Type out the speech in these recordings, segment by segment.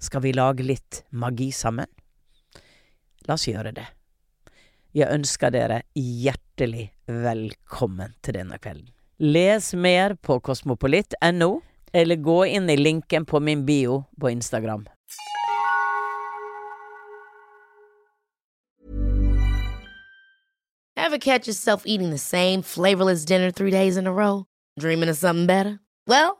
Skal vi lage litt magi sammen? La oss gjøre det. Jeg ønsker dere hjertelig velkommen til denne kvelden. Les mer på kosmopolitt.no, eller gå inn i linken på min bio på Instagram. Ever catch yourself eating the same flavorless dinner three days in a row? Dreaming of something better? Well,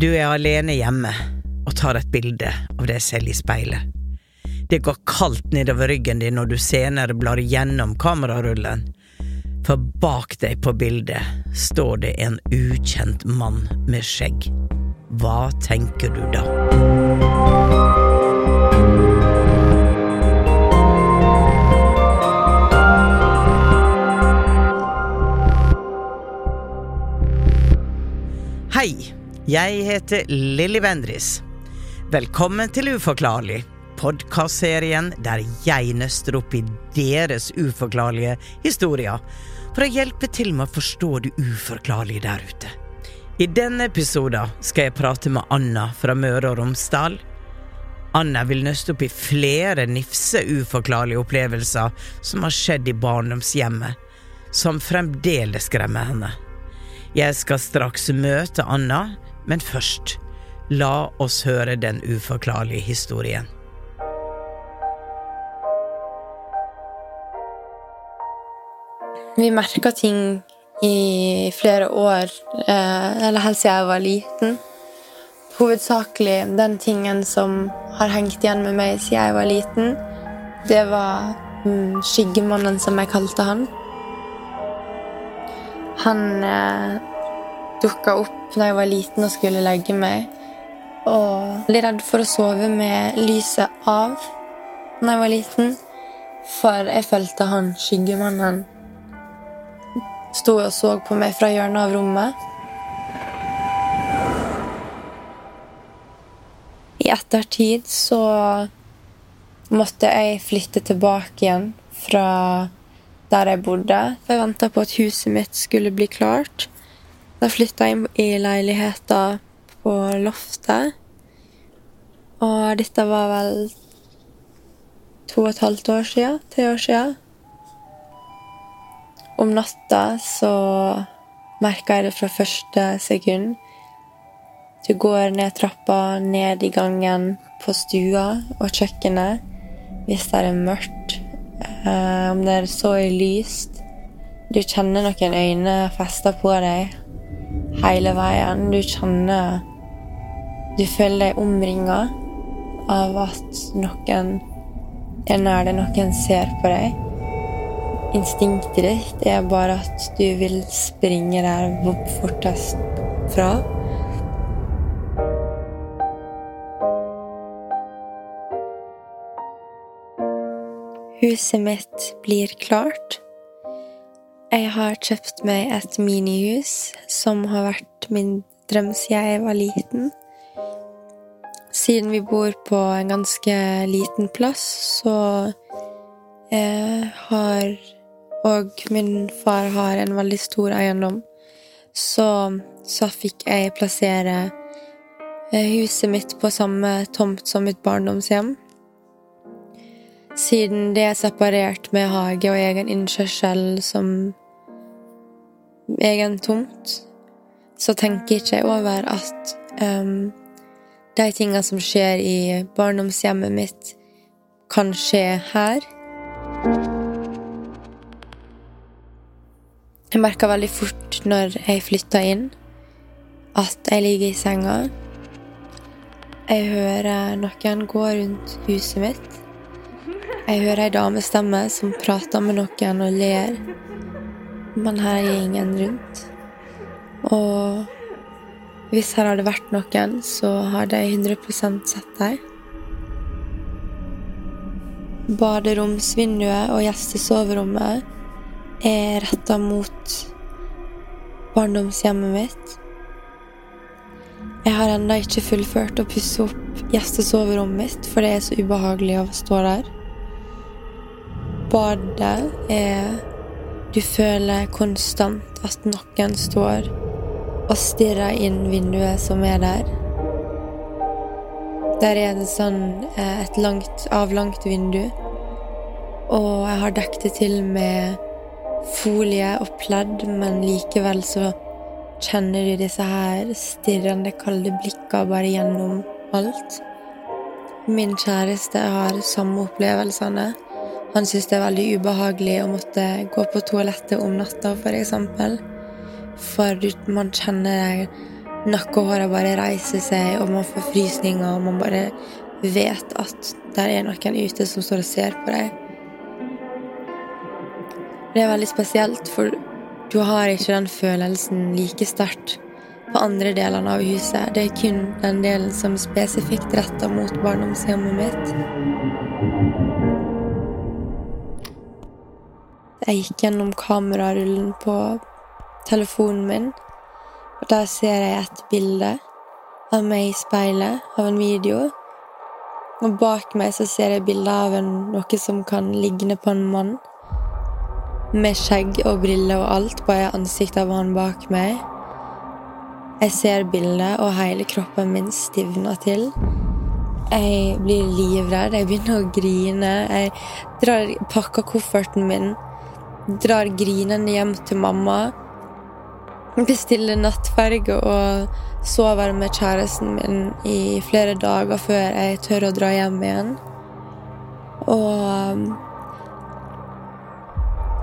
Du er alene hjemme og tar et bilde av deg selv i speilet. Det går kaldt nedover ryggen din når du senere blar gjennom kamerarullen, for bak deg på bildet står det en ukjent mann med skjegg. Hva tenker du da? Hei, jeg heter Lilly Bendris. Velkommen til Uforklarlig, podkastserien der jeg nøster opp i deres uforklarlige historier for å hjelpe til med å forstå det uforklarlige der ute. I denne episoden skal jeg prate med Anna fra Møre og Romsdal. Anna vil nøste opp i flere nifse uforklarlige opplevelser som har skjedd i barndomshjemmet, som fremdeles skremmer henne. Jeg skal straks møte Anna, men først, la oss høre den uforklarlige historien. Vi merka ting i flere år, eh, eller helt siden jeg var liten. Hovedsakelig den tingen som har hengt igjen med meg siden jeg var liten, det var mm, Skyggemannen, som jeg kalte han. Han eh, dukka opp da jeg var liten og skulle legge meg. Og veldig redd for å sove med lyset av da jeg var liten. For jeg følte han skyggemannen sto og så på meg fra hjørnet av rommet. I ettertid så måtte jeg flytte tilbake igjen fra der jeg bodde. For jeg venta på at huset mitt skulle bli klart. Da flytta jeg inn i leiligheta på loftet. Og dette var vel to og et halvt år sia. Tre år sia. Om natta så merka jeg det fra første sekund. Du går ned trappa, ned i gangen, på stua og kjøkkenet hvis det er mørkt. Eh, om det er så lyst. Du kjenner noen øyne festa på deg hele veien. Du kjenner Du føler deg omringa av at noen er nær deg, noen ser på deg. Instinktet ditt er bare at du vil springe der fortest fra. Huset mitt blir klart. Jeg har kjøpt meg et minihus som har vært min drøm siden jeg var liten. siden vi bor på en ganske liten plass, så eh, har Og min far har en veldig stor eiendom. Så, så fikk jeg plassere eh, huset mitt på samme tomt som mitt barndomshjem. Siden det er separert med hage og egen innkjørsel som egen tomt, så tenker ikke jeg over at um, de tingene som skjer i barndomshjemmet mitt, kan skje her. Jeg merka veldig fort når jeg flytta inn, at jeg ligger i senga. Jeg hører noen gå rundt huset mitt. Jeg hører ei damestemme som prater med noen og ler, men her er ingen rundt. Og hvis her har det vært noen, så har de 100% sett deg. Baderomsvinduet og gjestesoverommet er retta mot barndomshjemmet mitt. Jeg har ennå ikke fullført å pusse opp gjestesoverommet mitt, for det er så ubehagelig å stå der. Badet er Du føler konstant at noen står og stirrer inn vinduet som er der. Der er det sånn eh, et langt, avlangt vindu, og jeg har dekket det til med folie og pledd, men likevel så kjenner du disse her stirrende, kalde blikka bare gjennom alt. Min kjæreste har samme opplevelsene. Han syns det er veldig ubehagelig å måtte gå på toalettet om natta, for eksempel. For man kjenner nakkehåra bare reiser seg, og man får frysninger, og man bare vet at der er noen ute som står og ser på deg. Det er veldig spesielt, for du har ikke den følelsen like sterkt på andre delene av huset. Det er kun den delen som spesifikt retter mot barndomshjemmet mitt. Jeg gikk gjennom kamerarullen på telefonen min, og der ser jeg et bilde av meg i speilet, av en video. Og bak meg så ser jeg bilde av en, noe som kan ligne på en mann. Med skjegg og briller og alt, bare ansiktet av han bak meg. Jeg ser bildet, og hele kroppen min stivner til. Jeg blir livredd, jeg begynner å grine. Jeg drar, pakker kofferten min, drar grinende hjem til mamma. Bestiller nattferge og sover med kjæresten min i flere dager før jeg tør å dra hjem igjen. Og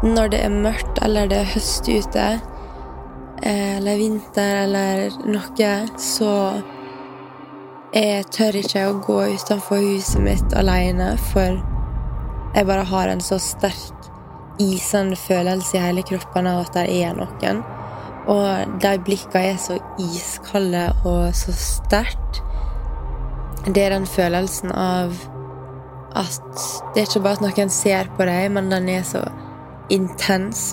når det er mørkt eller det er høst ute, eller vinter eller noe, så jeg tør ikke å gå utenfor huset mitt alene, for jeg bare har en så sterk isende følelse i hele kroppen av at det er noen. Og de blikkene er så iskalde og så sterkt. Det er den følelsen av at det er ikke bare at noen ser på deg, men den er så intens.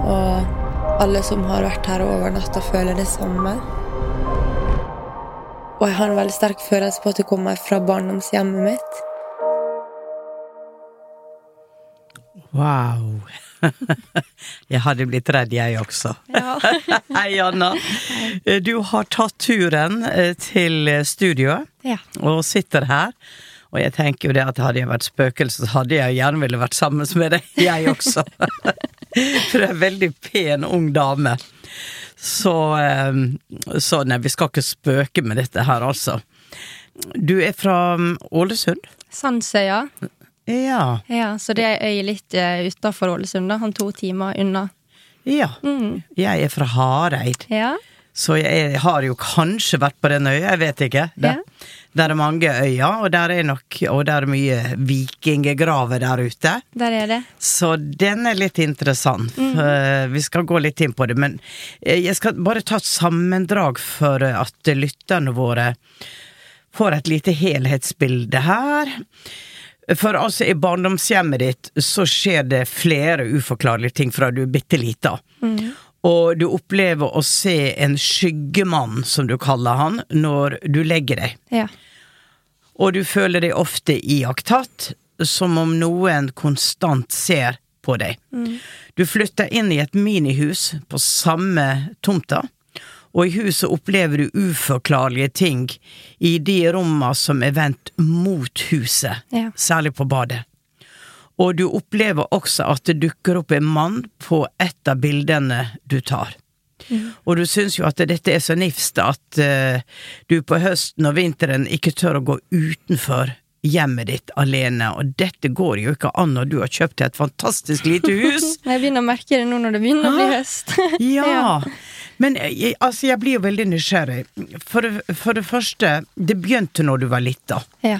Og alle som har vært her over natta, føler det samme. Og jeg har en veldig sterk følelse på at det kommer fra barndomshjemmet mitt. Wow. jeg hadde blitt redd, jeg også. Ja. Hei, Anna. Du har tatt turen eh, til studioet Ja. og sitter her. Og jeg tenker jo det at hadde jeg vært spøkelse, så hadde jeg gjerne ville vært sammen med deg, jeg også. For du er en veldig pen, ung dame. Så, eh, så nei, vi skal ikke spøke med dette her, altså. Du er fra mm, Ålesund? Sandsøya. Ja. Ja, så det er litt uh, utafor Ålesund, da. Han to timer unna. Ja. Mm. Jeg er fra Hareid. Ja. Så jeg har jo kanskje vært på den øya, jeg vet ikke. Der, der er mange øyer, og der er nok Og der er mye vikinggraver der ute. Der er det. Så den er litt interessant. Mm. Vi skal gå litt inn på det. Men eh, jeg skal bare ta et sammendrag for eh, at lytterne våre får et lite helhetsbilde her. For altså, i barndomshjemmet ditt så skjer det flere uforklarlige ting fra du er bitte lita. Og du opplever å se en skyggemann, som du kaller han, når du legger deg. Ja. Og du føler deg ofte iakttatt, som om noen konstant ser på deg. Du flytter inn i et minihus på samme tomta, og i huset opplever du uforklarlige ting i de rommene som er vendt mot huset, Ja. særlig på badet. Og du opplever også at det dukker opp en mann på et av bildene du tar. Og du syns jo at dette er så nifst at uh, du på høsten og vinteren ikke tør å gå utenfor hjemmet ditt alene, og dette går jo ikke an når du har kjøpt et fantastisk lite hus. Jeg begynner å merke det nå når det begynner å bli høst. Ja, men jeg, altså jeg blir jo veldig nysgjerrig. For det, for det første, det begynte når du var lita. ja.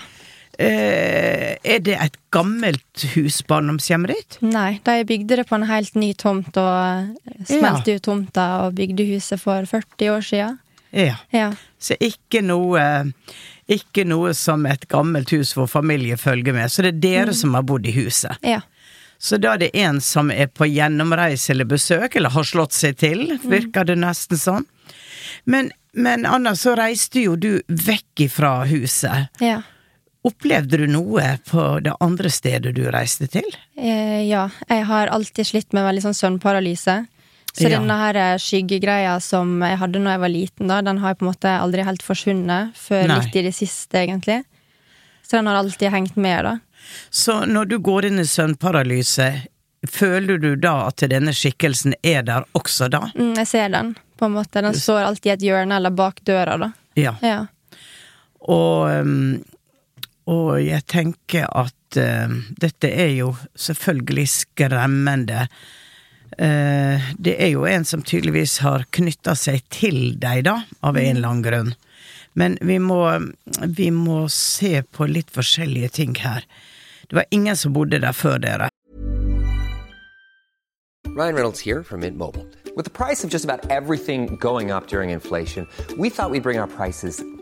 Eh, er det et gammelt hus, barndomshjemmet ditt? Nei, de bygde det på en helt ny tomt og smelte ut tomta og bygde huset for 40 år siden. Ja. Ja. Så ikke noe Ikke noe som et gammelt hus hvor familie følger med. Så det er dere som har bodd i huset. ja. Så da er det en som er på gjennomreise eller besøk, eller har slått seg til, virker det nesten sånn. Men, men Anna, så reiste jo du vekk ifra huset. ja. Opplevde du noe på det andre stedet du reiste til? Eh, ja, jeg har alltid slitt med veldig sånn søvnparalyse. Så Ja. denne her eh, skyggegreia som jeg hadde når jeg var liten, da, den har jeg på en måte aldri helt forsvunnet før Nei. litt i det siste, egentlig. Så den har alltid hengt med, da. Så når du går inn i søvnparalyse, føler du da at denne skikkelsen er der også da? Mm, jeg ser den, på en måte. Den står alltid i et hjørne eller bak døra, da. Ja. Ja. Og, um, og jeg tenker at uh, dette er jo selvfølgelig skremmende. Eh, det er jo en som tydeligvis har knytta seg til deg, da, av en eller annen grunn. Men vi må, vi må se på litt forskjellige ting her. Det var ingen som bodde der før dere. Ryan Reynolds her fra Mint Mobile. Med prisen på nesten alt som går opp under inflasjonen, trodde vi at vi skulle bringe prisene prices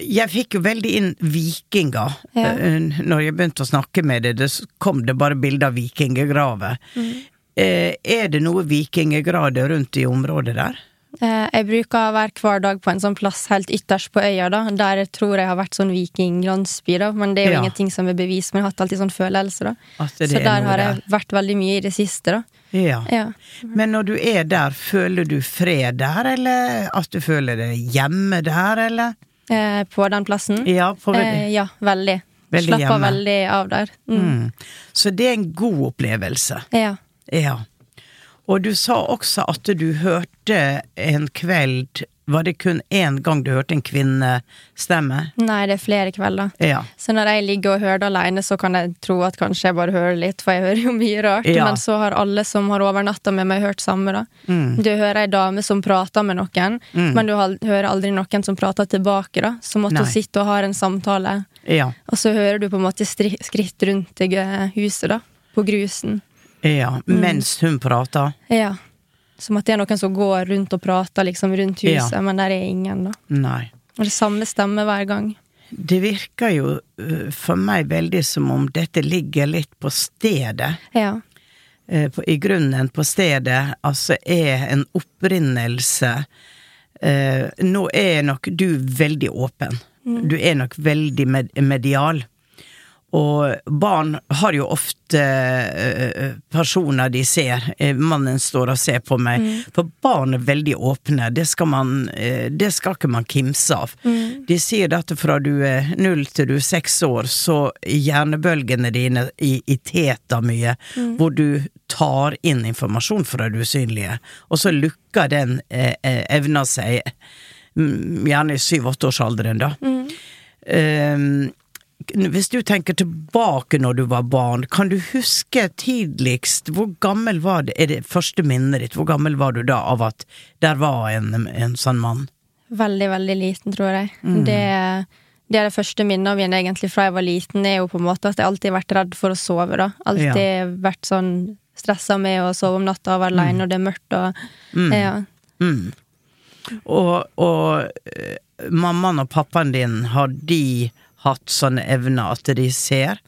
Jeg fikk jo veldig inn vikinger Ja. eh, når jeg begynte å snakke med det. Det kom det bare bilder av vikinggraver. Eh, Er det noe vikinggrader rundt i området der? Eh, Jeg bruker å være hver dag på en sånn plass helt ytterst på øya, da. Der jeg tror jeg har vært sånn vikinglandsby, da. Men det er jo Ja. ingenting som er bevist, men jeg har hatt alltid sånn følelse, da. Så er der har jeg der. vært veldig mye i det siste, da. Ja. Ja. Men når du er der, føler du fred der, eller at du føler deg hjemme der, eller? Eh, På den plassen. Ja, veldig. Eh, ja, veldig. Veldig Slapper hjemme. veldig av der. Mm. Mm. Så det er en god opplevelse. Ja. Ja. Og du sa også at du hørte en kveld Var det kun én gang du hørte en kvinnestemme? Nei, det er flere kvelder. Ja. Så når jeg ligger og hører det alene, så kan jeg tro at kanskje jeg bare hører litt, for jeg hører jo mye rart. Ja. Men så har alle som har overnatta med meg, hørt samme, da. Mm. Du hører ei dame som prater med noen, men du hører aldri noen som prater tilbake, da. Som at Nei. hun sitter og har en samtale Ja. Og så hører du på en måte skritt rundt det huset, da. På grusen. ja. Mens hun prater. Ja. Som at det er noen som går rundt og prater liksom rundt huset, Ja. men der er ingen, da. Nei. Og det samme stemme hver gang. Det virker jo øh, for meg veldig som om dette ligger litt på stedet. Ja. eh, I grunnen på stedet, altså er en opprinnelse eh, Nå er nok du veldig åpen. Du er nok veldig med, medial. Og barn har jo ofte eh, personer de ser. Eh, Mannen står og ser på meg. For barn er veldig åpne. Det skal man eh, Det skal ikke man kimse av. De sier at fra du er null til du er seks år, så hjernebølgene dine i, i teta mye, hvor du tar inn informasjon fra det usynlige, og så lukker den eh, eh, evna seg, mm, gjerne i syv-åtteårsalderen, da. Ehm, hvis du tenker tilbake når du var barn, kan du huske tidligst Hvor gammel var det, er det første minnet ditt? Hvor gammel var du da av at der var en, en sånn mann? Veldig, veldig liten, tror jeg. Mm. Det, det er det første minnet mine egentlig fra jeg var liten, er jo på en måte at jeg alltid har vært redd for å sove, da. Alltid vært sånn stressa med å sove om natta og være aleine når det er mørkt og Ja. Mm. Og, og eh, mammaen og pappaen din, har de hatt sånne evner at de ser?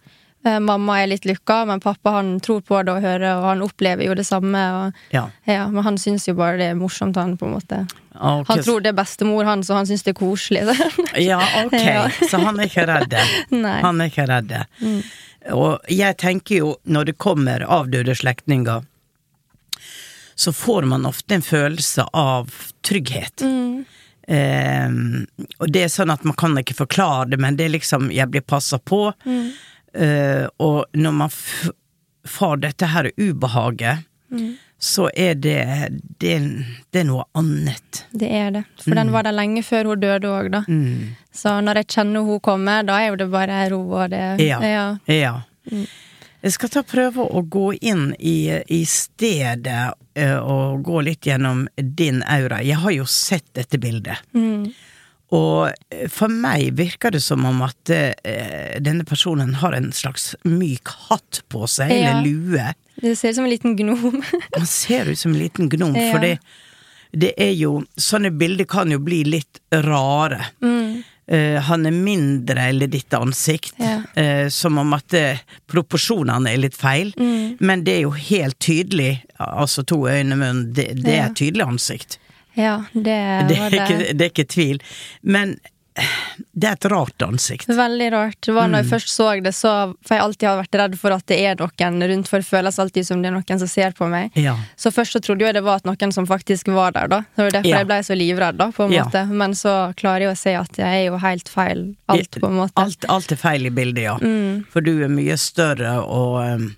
Eh, Mamma er litt lukka, men pappa han tror på det og hører, og han opplever jo det samme. Og, Ja. ja, men han syns jo bare det er morsomt, han, på en måte. Okay. Han tror det er bestemor, han, så han syns det er koselig. Ja, ok. Ja. Så han er ikke redd. Han er ikke redd. Og jeg tenker jo, når det kommer avdøde slektninger, så får man ofte en følelse av trygghet. Eh, og det er sånn at man kan ikke forklare det, men det er liksom Jeg blir passa på. Eh, og når man får dette her ubehaget, så er det, det Det er noe annet. Det er det. For den var der lenge før hun døde òg, da. Så når jeg kjenner hun kommer, da er jo det bare ro og det Ja. ja. Ja. Jeg skal ta prøve å gå inn i, i stedet eh, og gå litt gjennom din aura. Jeg har jo sett dette bildet. Og eh, for meg virker det som om at eh, denne personen har en slags myk hatt på seg, Ja. eller lue. Det ser ut som en liten gnom. Han ser ut som en liten gnom, Ja. for det, det er jo Sånne bilder kan jo bli litt rare. Eh, han er mindre eller ditt ansikt, Ja. Uh, som om at uh, proporsjonene er litt feil. Men det er jo helt tydelig, altså to øyne, munn, det, det Ja. er tydelig ansikt. ja, det Det er, det. ikke, det er ikke tvil. Men det er et rart ansikt. Veldig rart. Det var når Mm. jeg først så det, så For jeg alltid har vært redd for at det er noen rundt, for det føles alltid som det er noen som ser på meg. Ja. Så først så trodde jeg det var at noen som faktisk var der, da. Det var derfor Ja. jeg ble så livredd, da, på en Ja. måte. Men så klarer jeg å se at jeg er jo helt feil. Alt, på en måte. Alt, alt er feil i bildet, ja. For du er mye større, og, um,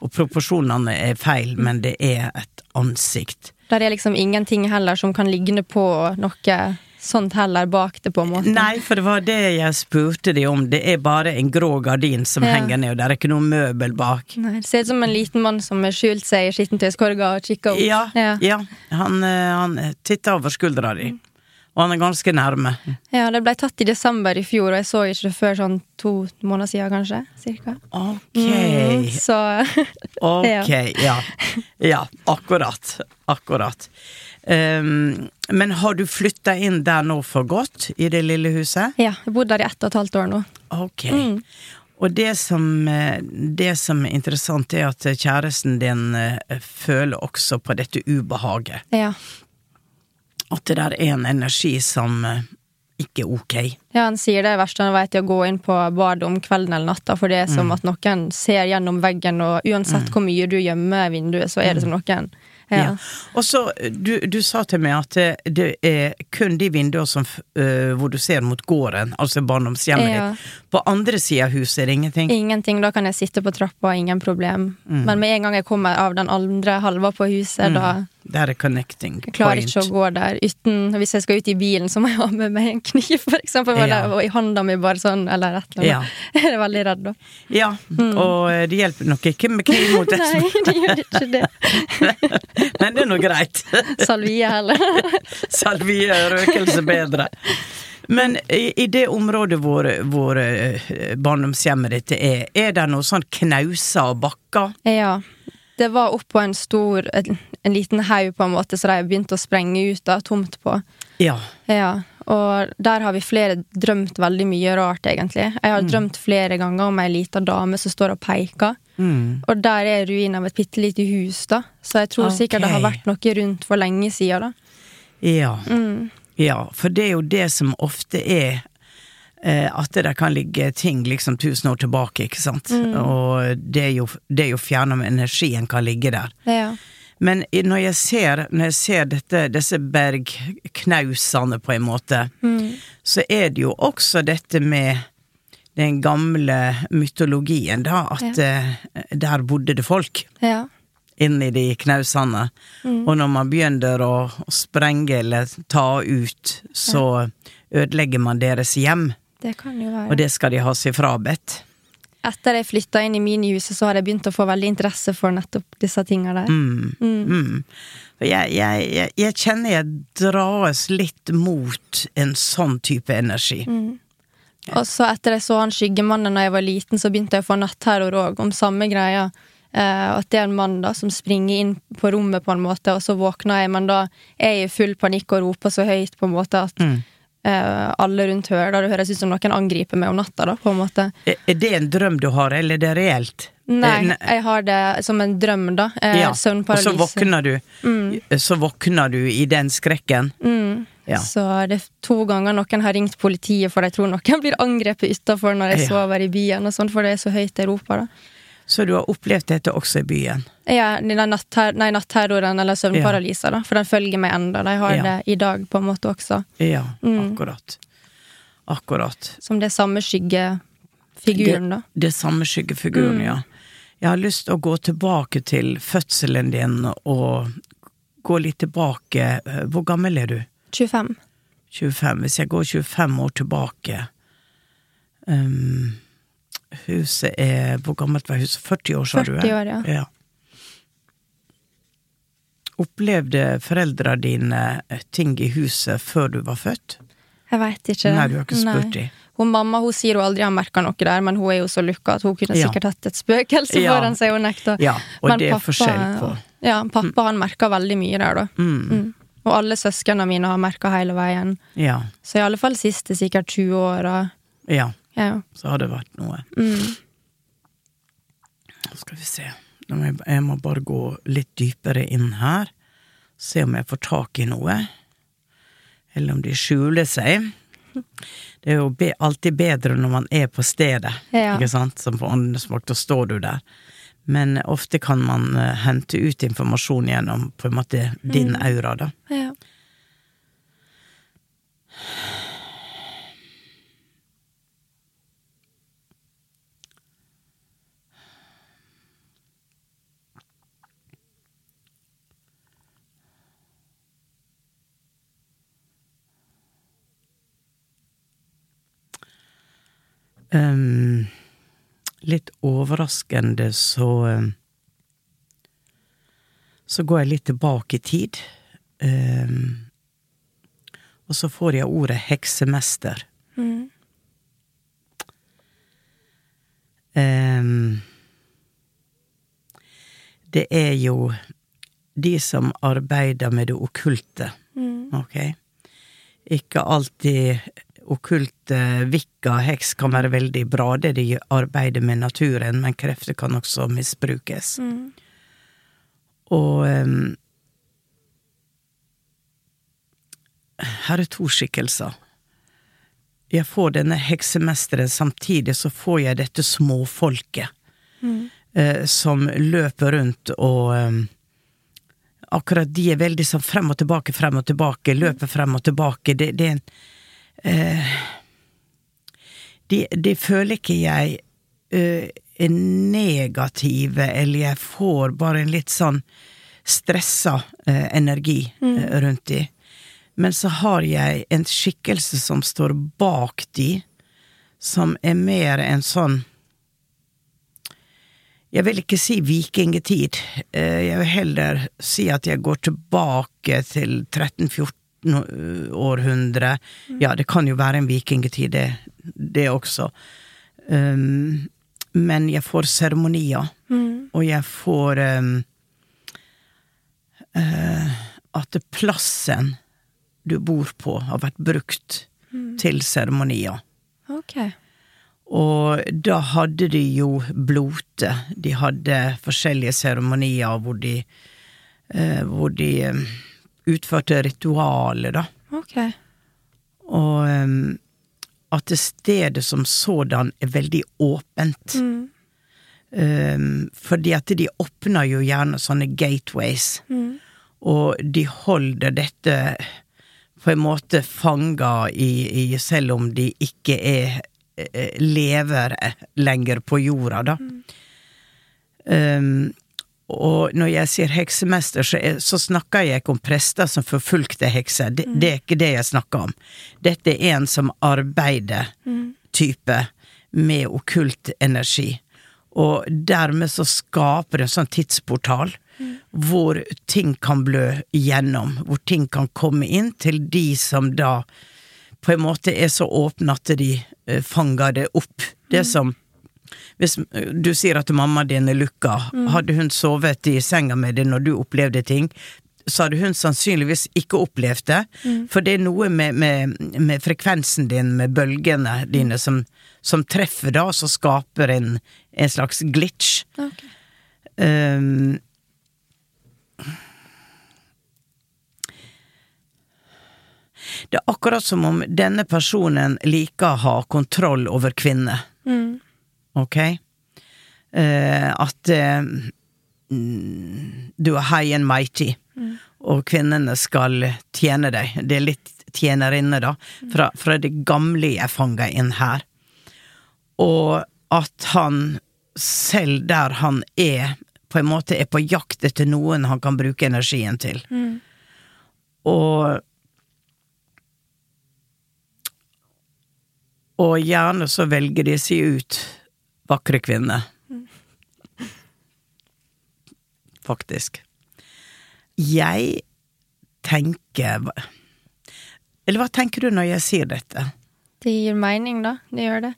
og proporsjonene er feil, men det er et ansikt. Der er liksom ingenting heller som kan ligne på noe sånt heller bak det, på en måte. Nei, for det var det jeg spurte de om. Det er bare en grå gardin som Ja. henger ned, og det er ikke noe møbel bak. Nei, det ser ut som en liten mann som har skjult seg i skittentøyskorga og kikka opp. Ja, ja. ja. Han, eh, han titter over skuldra di. Og han er ganske nærme. Ja, det ble tatt i desember i fjor, og jeg så ikke det før sånn to måneder siden, kanskje. Cirka. Ok. Mm, så Ok, ja. Ja, akkurat. Akkurat. Um, men har du flytta inn der nå for godt, i det lille huset? ja, jeg bodde der i ett og et halvt år nå. Ok. Og det som, eh, det som er interessant, er at kjæresten din eh, føler også på dette ubehaget. Ja. At det der er en energi som eh, ikke er ok. ja, han sier det verste han vet, er å gå inn på badet om kvelden eller natta, for det er som at noen ser gjennom veggen, og uansett hvor mye du gjemmer vinduet, så er det som noen Ja. ja. Og så, du, du sa til meg at det, er kun de vinduer som, øh, hvor du ser mot gården, altså barndomshjemmet Ja. ditt. På andre sida av huset er det ingenting. Ingenting. Da kan jeg sitte på trappa, ingen problem. Men med en gang jeg kommer av den andre halva på huset, da Der er connecting jeg klarer point. ikke å gå der uten Hvis jeg skal ut i bilen, så må jeg ha med meg en kniv, for eksempel. Ja. Og i hånda mi, bare sånn, eller et eller Ja. Jeg er veldig redd, da. Ja, og øh, det hjelper nok ikke med kniv mot det. Nei, det gjør ikke det. Men det er nå greit. Salvie heller. Salvie røkelse bedre. Men i, i det området hvor, hvor eh, barndomshjemmet ditt er, er det noe sånn knauser og bakker? Ja. Det var oppå en stor En, en liten haug, på en måte, så de begynte å sprenge ut da, tomt på. Ja. Ja. Og der har vi flere drømt veldig mye rart, egentlig. Jeg har drømt flere ganger om ei lita dame som står og peker. Mm. Og der er ruinen av et bitte lite hus, da. Så jeg tror sikkert det har vært noe rundt for lenge siden, da. Ja. Mm. ja. For det er jo det som ofte er at det kan ligge ting liksom tusen år tilbake, ikke sant. Mm. Og det er jo, det er jo fjernet om energien kan ligge der. Ja. Men når jeg ser, når jeg ser dette, disse bergknausene på en måte, Mm. så er det jo også dette med den gamle mytologien, da, at ja. der bodde det folk Ja. inni de knausene. Mm. Og når man begynner å sprenge eller ta ut, så ødelegger man deres hjem. Det kan jo være. Og det skal de ha seg frabedt. Etter jeg flytta inn i minihuset, så har jeg begynt å få veldig interesse for nettopp disse tinga der. Mm. Mm. Mm. Jeg, jeg, jeg, jeg kjenner jeg dras litt mot en sånn type energi. Mm. Og så etter jeg så han Skyggemannen da jeg var liten, så begynte jeg å få natterror òg, om samme greia. Eh, at det er en mann da som springer inn på rommet, på en måte, og så våkner jeg, men da er jeg i full panikk og roper så høyt på en måte at Mm. Alle rundt hører det. Det høres ut som noen angriper meg om natta, da, på en måte. Er det en drøm du har, eller er det reelt? Nei, Eh, jeg har det som en drøm, da. Eh, ja. Og så våkner du Mm. Så våkner du i den skrekken. Mm. Ja. Så det er to ganger noen har ringt politiet for de tror noen blir angrepet utafor når jeg Ja. sover i byen, og sånn, for det er så høyt i Europa, da. Så du har opplevd dette også i byen? Ja, der nei, natterroren eller søvnparalyse, da. For den følger meg enda. De har Ja. det i dag, på en måte, også. Ja, Mm. akkurat. Akkurat. Som det samme skyggefiguren, da. Det samme skyggefiguren, Mm. ja. Jeg har lyst til å gå tilbake til fødselen din og gå litt tilbake. Hvor gammel er du? 25. 25. Hvis jeg går 25 år tilbake ehm, Huset er Hvor gammelt var huset? 40 år, sa du? 40 år, ja. ja. Opplevde foreldra dine eh, ting i huset før du var født? Jeg veit ikke. Nei, du har ikke spurt dem? Hun mamma hun sier hun aldri har merka noe der, men hun er jo så lukka at hun kunne Ja. sikkert hatt et spøkelse Ja. foran seg Hun nekta. Ja, og Men det er pappa- forskjell på Ja, pappa han merka veldig mye der, da. mm. Mm. Og alle søsknene mine har merka hele veien. Ja. Så i alle fall siste sikkert 20 åra. Ja, Ja. så har det vært noe. Mm. Skal vi se. Jeg, må bare gå litt dypere inn her. Se om jeg får tak i noe. Eller om de skjuler seg. Det er jo be, alltid bedre når man er på stedet, Ja. ikke sant? Som på åndesmakt, da står du der. Men ofte kan man uh, hente ut informasjon gjennom på en måte din aura, da. ja. Ehm, litt overraskende så um, Så går jeg litt tilbake i tid. Um, og så får jeg ordet heksemester. Mm. Det er jo de som arbeider med det okkulte, Mm. ok? Ikke alltid okkulte vikka heks kan være veldig bra, det de arbeider med naturen, men krefter kan også misbrukes. Mm. Og um, her er to skikkelser. Jeg får denne heksemesteren, samtidig så får jeg dette småfolket. Mm. uh, som løper rundt og um, Akkurat de er veldig sånn frem og tilbake, frem og tilbake, løper frem og tilbake. Det, det er en eh, de, de føler ikke jeg eh, er negative, eller jeg får bare en litt sånn stressa eh, energi mm. rundt de. Men så har jeg en skikkelse som står bak de, som er mer en sånn Jeg vil ikke si vikingtid. Eh, Jeg vil heller si at jeg går tilbake til 1800. Ja, det kan jo være en vikingtid, det, det også. Um, men jeg får seremonier, og jeg får um, uh, At plassen du bor på, har vært brukt til seremonier. Okay. Og da hadde de jo blote. De hadde forskjellige seremonier hvor de eh, Hvor de eh, utførte ritualer, da. Ok. Og um, at stedet som sådan er veldig åpent. Eh, fordi at de åpner jo gjerne sånne gateways, og de holder dette på en måte fanga i, i Selv om de ikke er eh, lever lenger på jorda, da. Um, og når jeg sier heksemester, så, er, så snakker jeg ikke om prester som forfulgte hekser. Det, det er ikke det jeg snakker om. Dette er en som arbeider type med okkult energi. Og dermed så skaper det en sånn tidsportal hvor ting kan blø igjennom, hvor ting kan komme inn til de som da på en måte er så åpne at de eh, fanger det opp. Det som Hvis du sier at mamma din er lukka, hadde hun sovet i senga med deg når du opplevde ting, så hadde hun sannsynligvis ikke opplevd det, for det er noe med, med, med frekvensen din, med bølgene dine, som, som treffer da, og så skaper en, en slags glitch. Okay. Um, det er akkurat som om denne personen liker å ha kontroll over kvinner. Ok? Eh, at eh, mm, du er high and mighty, og kvinnene skal tjene deg. Det er litt tjenerinne, da, fra, fra det gamle jeg fanga inn her. Og at han selv der han er, på en måte er på jakt etter noen han kan bruke energien til. Og Og gjerne så velger de seg ut vakre kvinne. Faktisk. Jeg tenker Eller hva tenker du når jeg sier dette? Det gir mening, da. Det gjør det.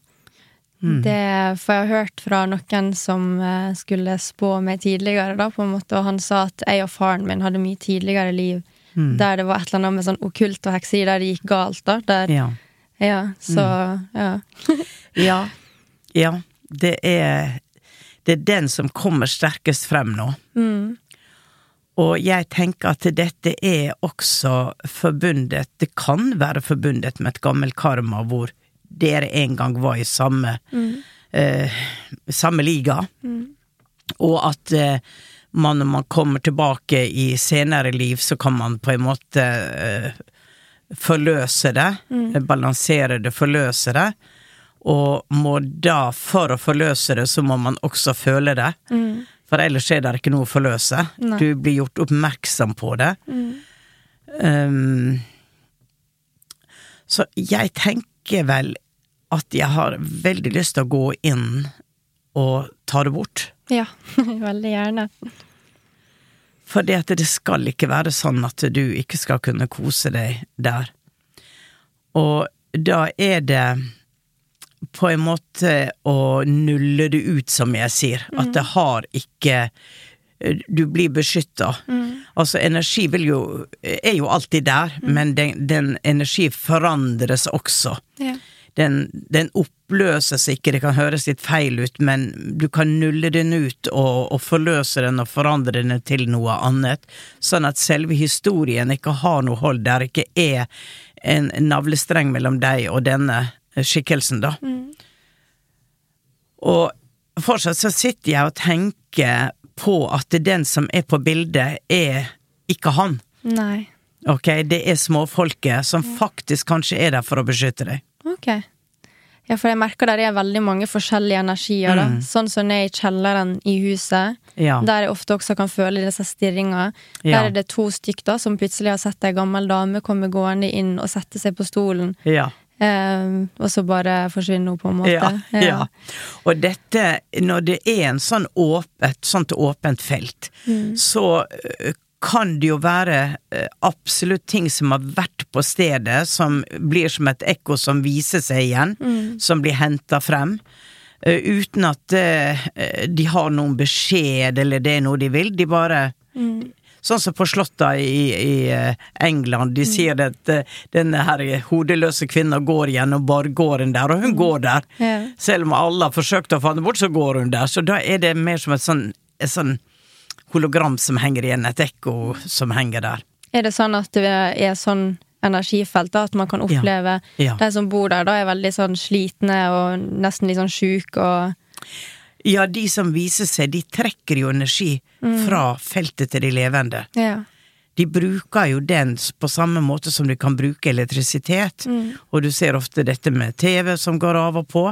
Det For jeg har hørt fra noen som eh, skulle spå meg tidligere, da, på en måte, og han sa at jeg og faren min hadde mye tidligere liv der det var et eller annet med sånn okkult og hekseri, der det gikk galt, da. Der, ja. Ja. så ja. Ja. Ja. Det er Det er den som kommer sterkest frem nå. Og jeg tenker at dette er også forbundet Det kan være forbundet med et gammelt karma hvor dere en gang var i samme eh, samme liga. Og at eh, man når man kommer tilbake i senere liv, så kan man på en måte eh, forløse det. Balansere det, forløse det. Og må da, for å forløse det, så må man også føle det. For ellers er det ikke noe å forløse. Nei. Du blir gjort oppmerksom på det. Um, så jeg tenker vel at jeg har veldig lyst til å gå inn og ta det bort. ja. Veldig gjerne. For det at det skal ikke være sånn at du ikke skal kunne kose deg der. Og da er det på en måte å nulle det ut, som jeg sier. At det har ikke Du blir beskytta. Altså, energi vil jo er jo alltid der, men den, den energi forandres også. Ja. Den, den oppløses ikke, det kan høres litt feil ut, men du kan nulle den ut og, og forløse den og forandre den til noe annet, sånn at selve historien ikke har noe hold, der ikke er en navlestreng mellom deg og denne skikkelsen, da. Og fortsatt så sitter jeg og tenker på at den som er på bildet, er ikke han. Nei. Ok, det er småfolket som faktisk kanskje er der for å beskytte deg. Ok. Ja, for jeg merker der er veldig mange forskjellige energier, da. Sånn som ned i kjelleren i huset, Ja. der jeg ofte også kan føle disse stirringa. Der Ja. er det to stykk da, som plutselig har sett ei gammel dame komme gående inn og sette seg på stolen, Ja. Eh, og så bare forsvinner hun, på en måte. Ja, ja. Og dette, når det er en sånn åpent, sånt åpent felt, så kan det jo være absolutt ting som har vært på stedet, som blir som et ekko som viser seg igjen, som blir henta frem. uten at de har noen beskjed eller det er noe de vil. De bare Sånn som på Slottet i, i eh, England. De sier at eh, denne her hodeløse kvinna går gjennom borggården der, og hun går der. Ja. Selv om alle har forsøkt å få henne bort, så går hun der. Så da er det mer som et sånn, et sånn hologram som henger igjen, et ekko som henger der. Er det sånn at det er sånn energifelt, da, at man kan oppleve Ja. de som bor der, da er veldig sånn slitne og nesten litt sånn sjuke og Ja, de som viser seg, de trekker jo energi fra feltet til de levende. Ja. De bruker jo den på samme måte som de kan bruke elektrisitet, og du ser ofte dette med TV som går av og på.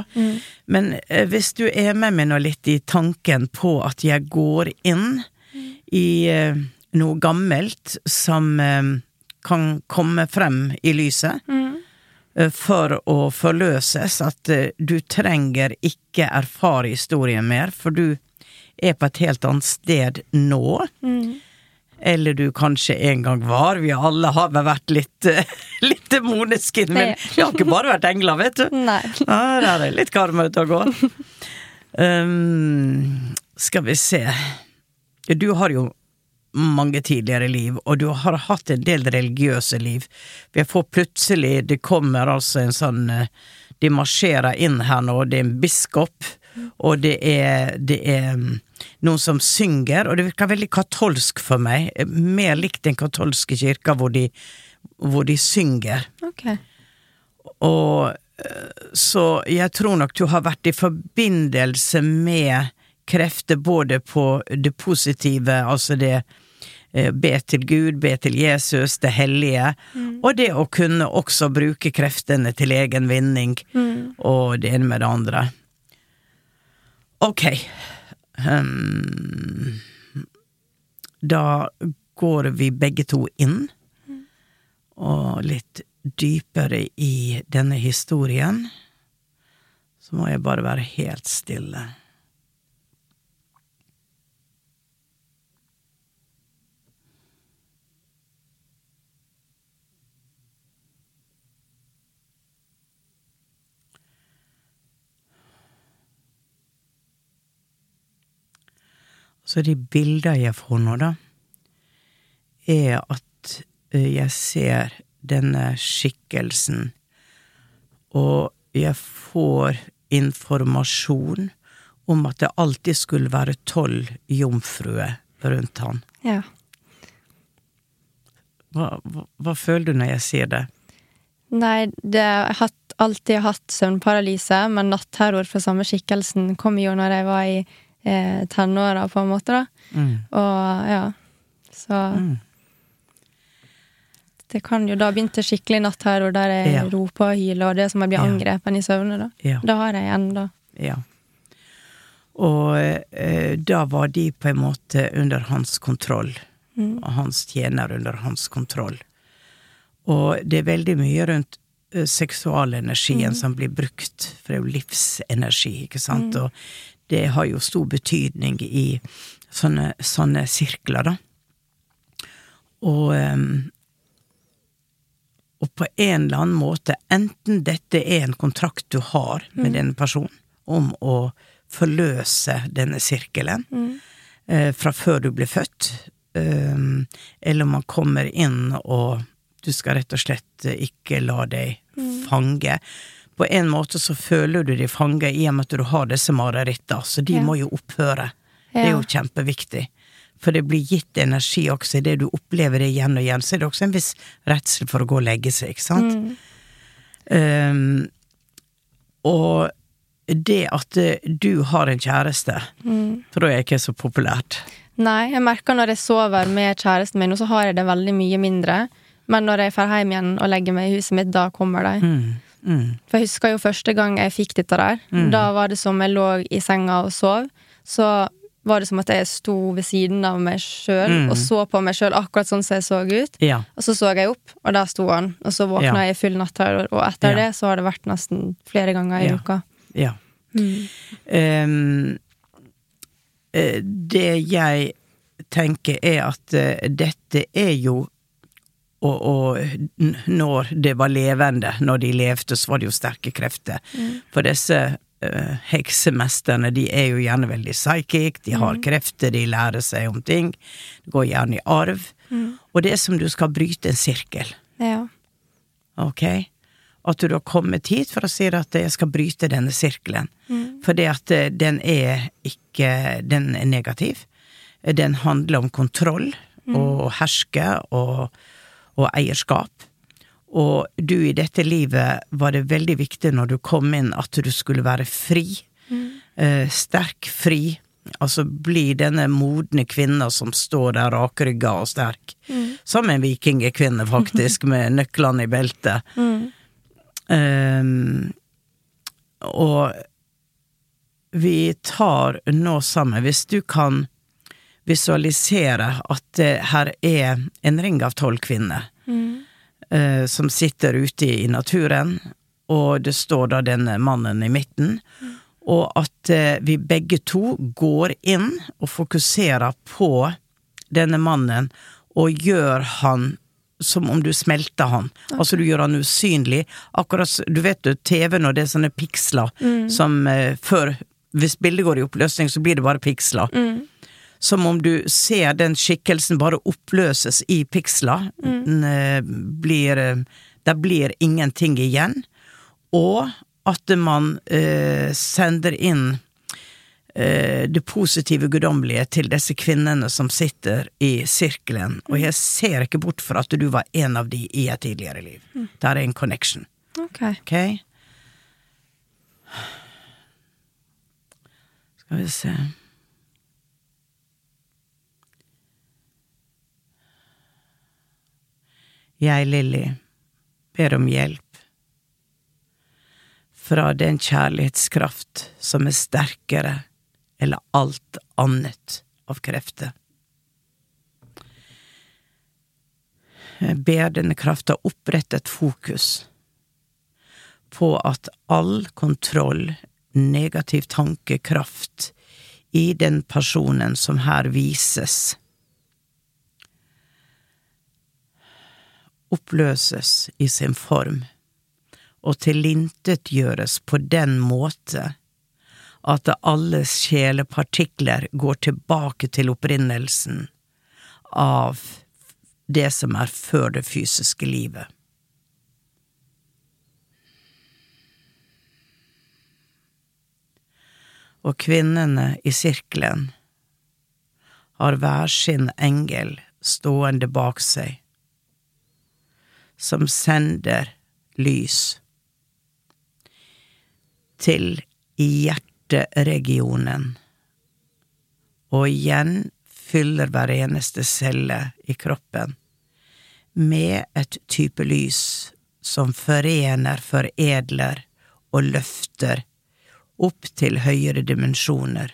Men eh, hvis du er med meg nå litt i tanken på at jeg går inn i eh, noe gammelt som eh, kan komme frem i lyset, eh, for å forløses, at eh, du trenger ikke erfare historien mer, for du er på et helt annet sted nå. Eller du kanskje en gang var. Vi alle har vært litt, eh, litt demoniske, men vi har ikke bare vært engler, vet du. Nei. Ja, der er litt karma ute og går. Um, skal vi se Du har jo mange tidligere liv, og du har hatt en del religiøse liv. Vi får plutselig Det kommer altså en sånn eh, De marsjerer inn her nå, det er en biskop, og det er, det er mm, noen som synger, og det virker veldig katolsk for meg. Mer likt den katolske kirka, hvor de, hvor de synger. Ok. Og eh, så jeg tror nok du har vært i forbindelse med krefter både på det positive, altså det be til Gud, be til Jesus, det hellige, og det å kunne også bruke kreftene til egen vinning, og det ene med det andre. Ok. Um, da går vi begge to inn. Og litt dypere i denne historien, så må jeg bare være helt stille. Så de bilder jeg får nå, da, er at eh, jeg ser denne skikkelsen, og jeg får informasjon om at det alltid skulle være tolv jomfruer rundt han. Ja. Hva, hva, hva føler du når jeg sier det? Nei, det jeg har alltid hatt søvnparalyse, men natterror fra samme skikkelsen kom jo når jeg var i eh, tenåra, på en måte, da. Mm. Og ja, så Det kan jo Da begynte skikkelig natterror, der jeg Ja. roper og hyler, og det som jeg blir Ja. angrepet i søvne, da. Ja. Da har jeg enda Ja. Og eh, da var de på en måte under hans kontroll, og hans tjener under hans kontroll. Og det er veldig mye rundt eh, seksualenergien som blir brukt, for det er jo livsenergi, ikke sant, og det har jo stor betydning i sånne, sånne sirkler, da. Og ehm, og på en eller annen måte, enten dette er en kontrakt du har med denne personen om å forløse denne sirkelen eh, fra før du ble født, eh, eller man kommer inn og du skal rett og slett ikke la deg fange. På en måte så føler du deg fanget i og med at du har disse marerittene, så de Ja. må jo opphøre. Det er jo kjempeviktig. For det blir gitt energi også det du opplever det igjen og igjen. Så er det også en viss redsel for å gå og legge seg, ikke sant? Um, og det at eh, du har en kjæreste, tror jeg ikke er så populært. Nei, jeg merker når jeg sover med kjæresten min, og så har jeg det veldig mye mindre. Men når jeg drar hjem igjen og legger meg i huset mitt, da kommer de. Mm. For jeg husker jo første gang jeg fikk dette der. Da var det som jeg lå i senga og sov. Så var det som at jeg sto ved siden av meg sjøl og så på meg sjøl akkurat sånn som jeg så ut. Ja. Og så så jeg opp, og der sto han. Og så våkna Ja. jeg i full natterror, og etter Ja. det så har det vært nesten flere ganger i Ja. uka. Ja. Um, det jeg tenker, er at eh, dette er jo og, og når det var levende, når de levde, så var det jo sterke krefter. For disse uh, heksemesterne, de er jo gjerne veldig psychic, de har krefter, de lærer seg om ting. Det går gjerne i arv. Og det er som du skal bryte en sirkel. Ja. Ok? At du har kommet hit for å si at jeg skal bryte denne sirkelen. for det at eh, den er ikke Den er negativ. Den handler om kontroll og herske og, og eierskap. Og du i dette livet var det veldig viktig når du kom inn at du skulle være fri. Eh, sterk, fri. Altså bli denne modne kvinna som står der rakrygga og sterk. Som en vikingekvinne, faktisk, med nøklene i beltet. Ehm, og vi tar nå sammen Hvis du kan visualisere at det her er en ring av tolv kvinner eh, som sitter ute i naturen, og det står da denne mannen i midten, og at eh, vi begge to går inn og fokuserer på denne mannen og gjør han som om du smelter han. Altså du gjør han usynlig. Akkurat Du vet jo TV-en og det er sånne piksler som eh, før Hvis bildet går i oppløsning, så blir det bare piksler. Som om du ser den skikkelsen bare oppløses i piksler. Mm. eh, blir eh, Det blir ingenting igjen. Og at man eh, sender inn eh, det positive guddommelige til disse kvinnene som sitter i sirkelen. Og jeg ser ikke bort fra at du var en av de i et tidligere liv. Der er en connection. Okay. Ok? Skal vi se Jeg, Lilly, ber om hjelp fra den kjærlighetskraft som er sterkere eller alt annet av krefter. Jeg ber denne krafta opprette et fokus på at all kontroll, negativ tankekraft i den personen som her vises, oppløses i sin form og tilintetgjøres på den måte at alle sjelepartikler går tilbake til opprinnelsen av det som er før det fysiske livet. Og kvinnene i sirkelen har hver sin engel stående bak seg, som sender lys til hjerteregionen, og igjen fyller hver eneste celle i kroppen med et type lys som forener, foredler og løfter opp til høyere dimensjoner,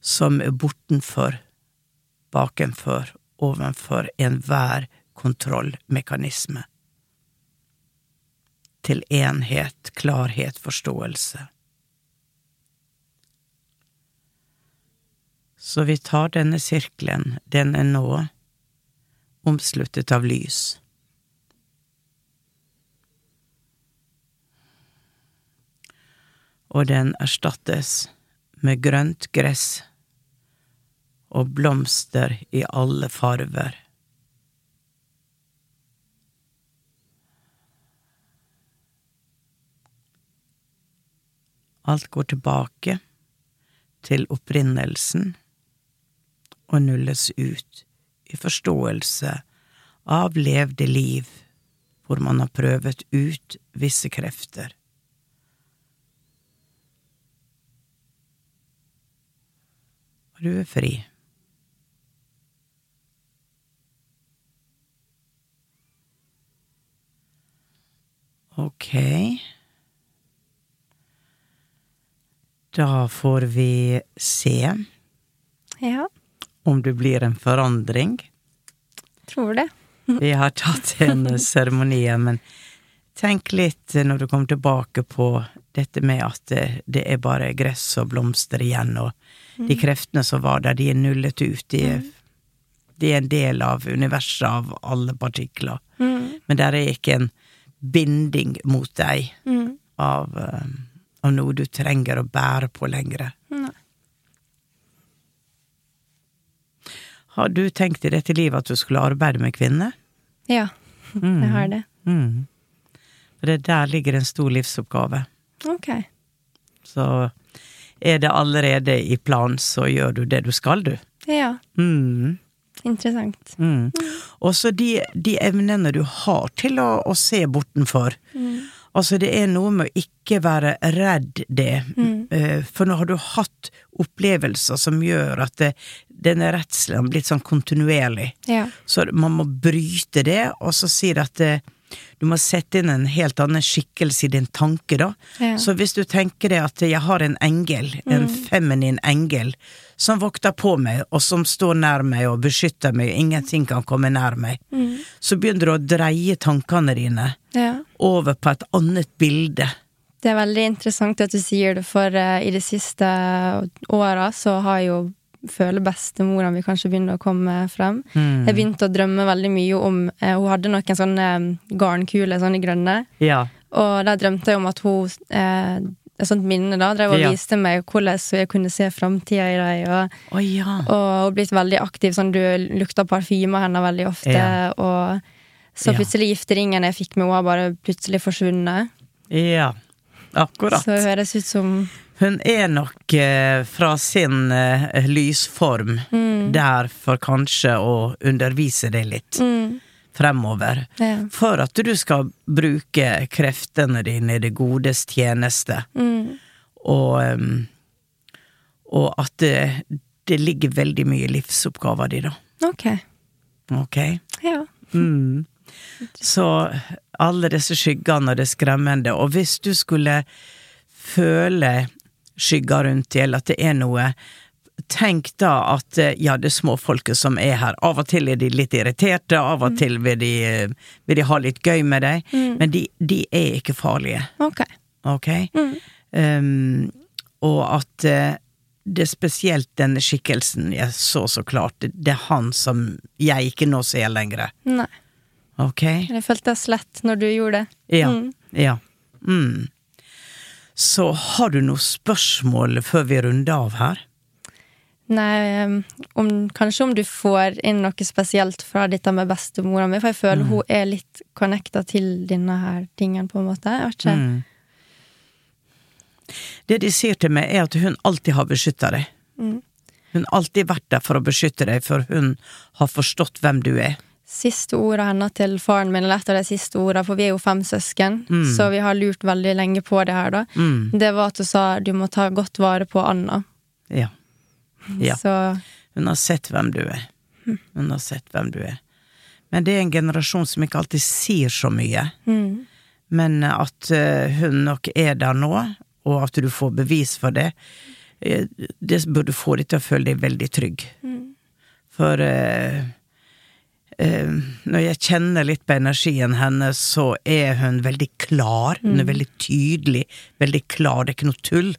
som er bortenfor, bakenfor, ovenfor enhver kontrollmekanisme. Til enhet, klarhet, forståelse. Så vi tar denne sirkelen, den er nå omsluttet av lys. Og den erstattes med grønt gress og blomster i alle farver. Alt går tilbake til opprinnelsen og nulles ut i forståelse av levde liv hvor man har prøvet ut visse krefter. Og du er fri. Ok. Da får vi se Ja, om det blir en forandring. tror det. Vi har tatt en seremoni, men tenk litt når du kommer tilbake på dette med at det, er bare gress og blomster igjen, og de kreftene som var der, de er nullet ut. De er, de er en del av universet av alle partikler. Men der er ikke en binding mot deg av, eh, av noe du trenger å bære på lenger. Nei. Har du tenkt i dette livet at du skulle arbeide med kvinner? Ja, jeg har det. Mm. For det der ligger en stor livsoppgave. Ok. Så er det allerede i planen, så gjør du det du skal, du. Ja, Mm. interessant. Mm. Også de, de evnene du har til å, å se bortenfor. Altså, det er noe med å ikke være redd det, mm. for nå har du hatt opplevelser som gjør at det, denne redselen har blitt sånn kontinuerlig. Ja. Så man må bryte det, og så det at eh, du må sette inn en helt annen skikkelse i din tanke, da. Ja. Så hvis du tenker deg at jeg har en engel, en feminin engel, som vokter på meg, og som står nær meg og beskytter meg, ingenting kan komme nær meg, så begynner du å dreie tankene dine ja. over på et annet bilde. Det er veldig interessant at du sier det, for eh, i de siste åra så har jo føler bestemora mi kanskje begynner å komme frem. Jeg begynte å drømme veldig mye om eh, Hun hadde noen sånne eh, garnkuler, sånne grønne. Ja. Og der drømte jeg om at hun eh, Et sånt minne da drev og Ja. viste meg hvordan jeg kunne se framtida i dem. Og, oh, ja. og blitt veldig aktiv. Sånn, du lukta parfyme av henne veldig ofte. Ja. Og så plutselig gifteringen jeg fikk med henne, bare plutselig forsvunnet. Ja. Akkurat. Så det høres ut som Hun er nok eh, fra sin eh, lysform der for kanskje å undervise deg litt fremover. ja. For at du skal bruke kreftene dine i det godes tjeneste. Og, em, og at det, det ligger veldig mye i livsoppgaven din, da. Ok. Ok? Ja. Mm. Så alle disse skyggene og det skremmende, og hvis du skulle føle skygger rundt dem, eller at det er noe, tenk da at eh, ja, det er småfolket som er her. Av og til er de litt irriterte, av og til vil de, eh, vil de ha litt gøy med deg, men de, de er ikke farlige, Ok. ok? Um, og at eh, det er spesielt denne skikkelsen jeg så så klart, det, det er han som jeg ikke nå ser lenger, Nei. ok? Det føltes lett når du gjorde det. Ja. Mm. Ja. Mm. Så har du noen spørsmål før vi runder av her? Nei, om, kanskje om du får inn noe spesielt fra dette med bestemora mi, for jeg føler hun er litt connecta til denne her tingen, på en måte. Jeg vet ikke. Mm. Det de sier til meg, er at hun alltid har beskytta deg. Hun har alltid vært der for å beskytte deg, for hun har forstått hvem du er. Siste orda hennes til faren min, eller et av de siste orda, for vi er jo fem søsken, så vi har lurt veldig lenge på det her, da. Mm. Det var at hun sa du må ta godt vare på Anna. Ja. Ja. Så Hun har sett hvem du er. Hun har sett hvem du er. Men det er en generasjon som ikke alltid sier så mye. Men at eh, hun nok er der nå, og at du får bevis for det, eh, det burde få deg til å føle deg veldig trygg. For eh, eh, når jeg kjenner litt på energien hennes, så er hun veldig klar. Hun er veldig tydelig, veldig klar. Det er ikke noe tull.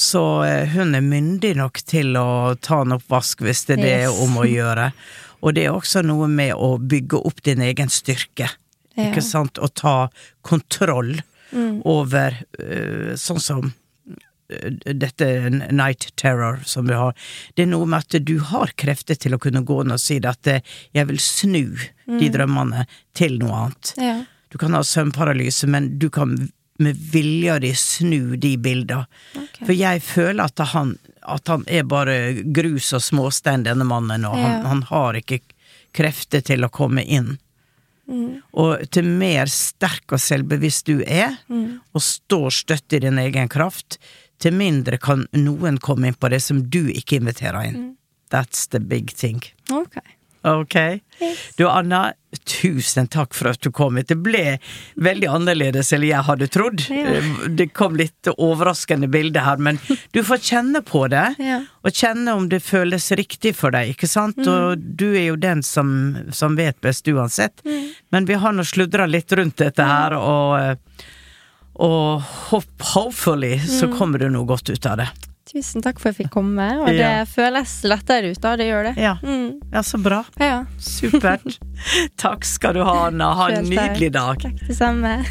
Så eh, hun er myndig nok til å ta en oppvask hvis det er det Yes. om å gjøre. Og det er også noe med å bygge opp din egen styrke. Ja. Ikke sant? Å ta kontroll over eh, sånn som eh, dette night terror som vi har. Det er noe med at du har krefter til å kunne gå inn og si at eh, jeg vil snu de drømmene til noe annet. ja. Du kan ha søvnparalyse, men du kan med vilja di snu de bildene. For jeg føler at han, at han er bare grus og småstein, denne mannen, og han, Ja. han har ikke krefter til å komme inn. Og til mer sterk og selvbevisst du er, og står støtt i din egen kraft, til mindre kan noen komme inn på det som du ikke inviterer inn. That's the big thing. Ok. Ok. Du Anna, tusen takk for at du kom hit. Det ble veldig annerledes enn jeg hadde trodd. Ja. Det kom litt overraskende bilder her, men du får kjenne på det. Ja. Og kjenne om det føles riktig for deg, ikke sant? Og du er jo den som, som vet best uansett. Men vi har nå sludra litt rundt dette her, og Og hopp, hopefully så Mm. kommer det noe godt ut av det. Tusen takk for at jeg fikk komme, og det Ja. føles lettere ut da, det gjør det. Ja. Mm. Ja, så bra. Ja. Supert. Takk skal du ha, Anna. Ha en nydelig dag. Takk, det samme.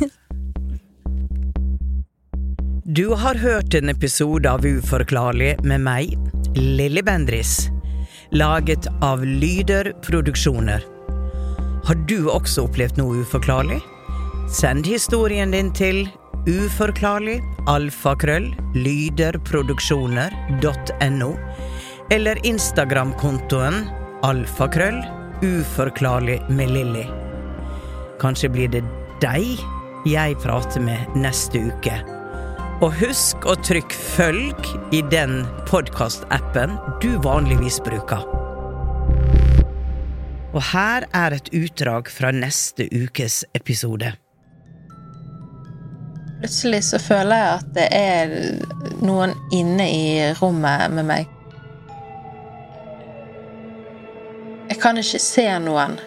Du har hørt en episode av Uforklarlig med meg, Lilly Bendris. Laget av Lyder Produksjoner. Har du også opplevd noe uforklarlig? Send historien din til uforklarlig alfakrøll lyderproduksjoner.no eller Instagram-kontoen alfakrøll uforklarlig med Lilly. Kanskje blir det deg jeg prater med neste uke. Og husk å trykke følg i den podkastappen du vanligvis bruker. Og her er et utdrag fra neste ukes episode. Plutselig så føler jeg at det er noen inne i rommet med meg. Jeg kan ikke se noen,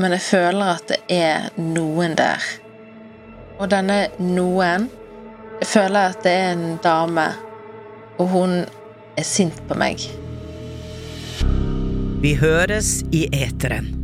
men jeg føler at det er noen der. Og denne noen Jeg føler at det er en dame, og hun er sint på meg. Vi høres i eteren.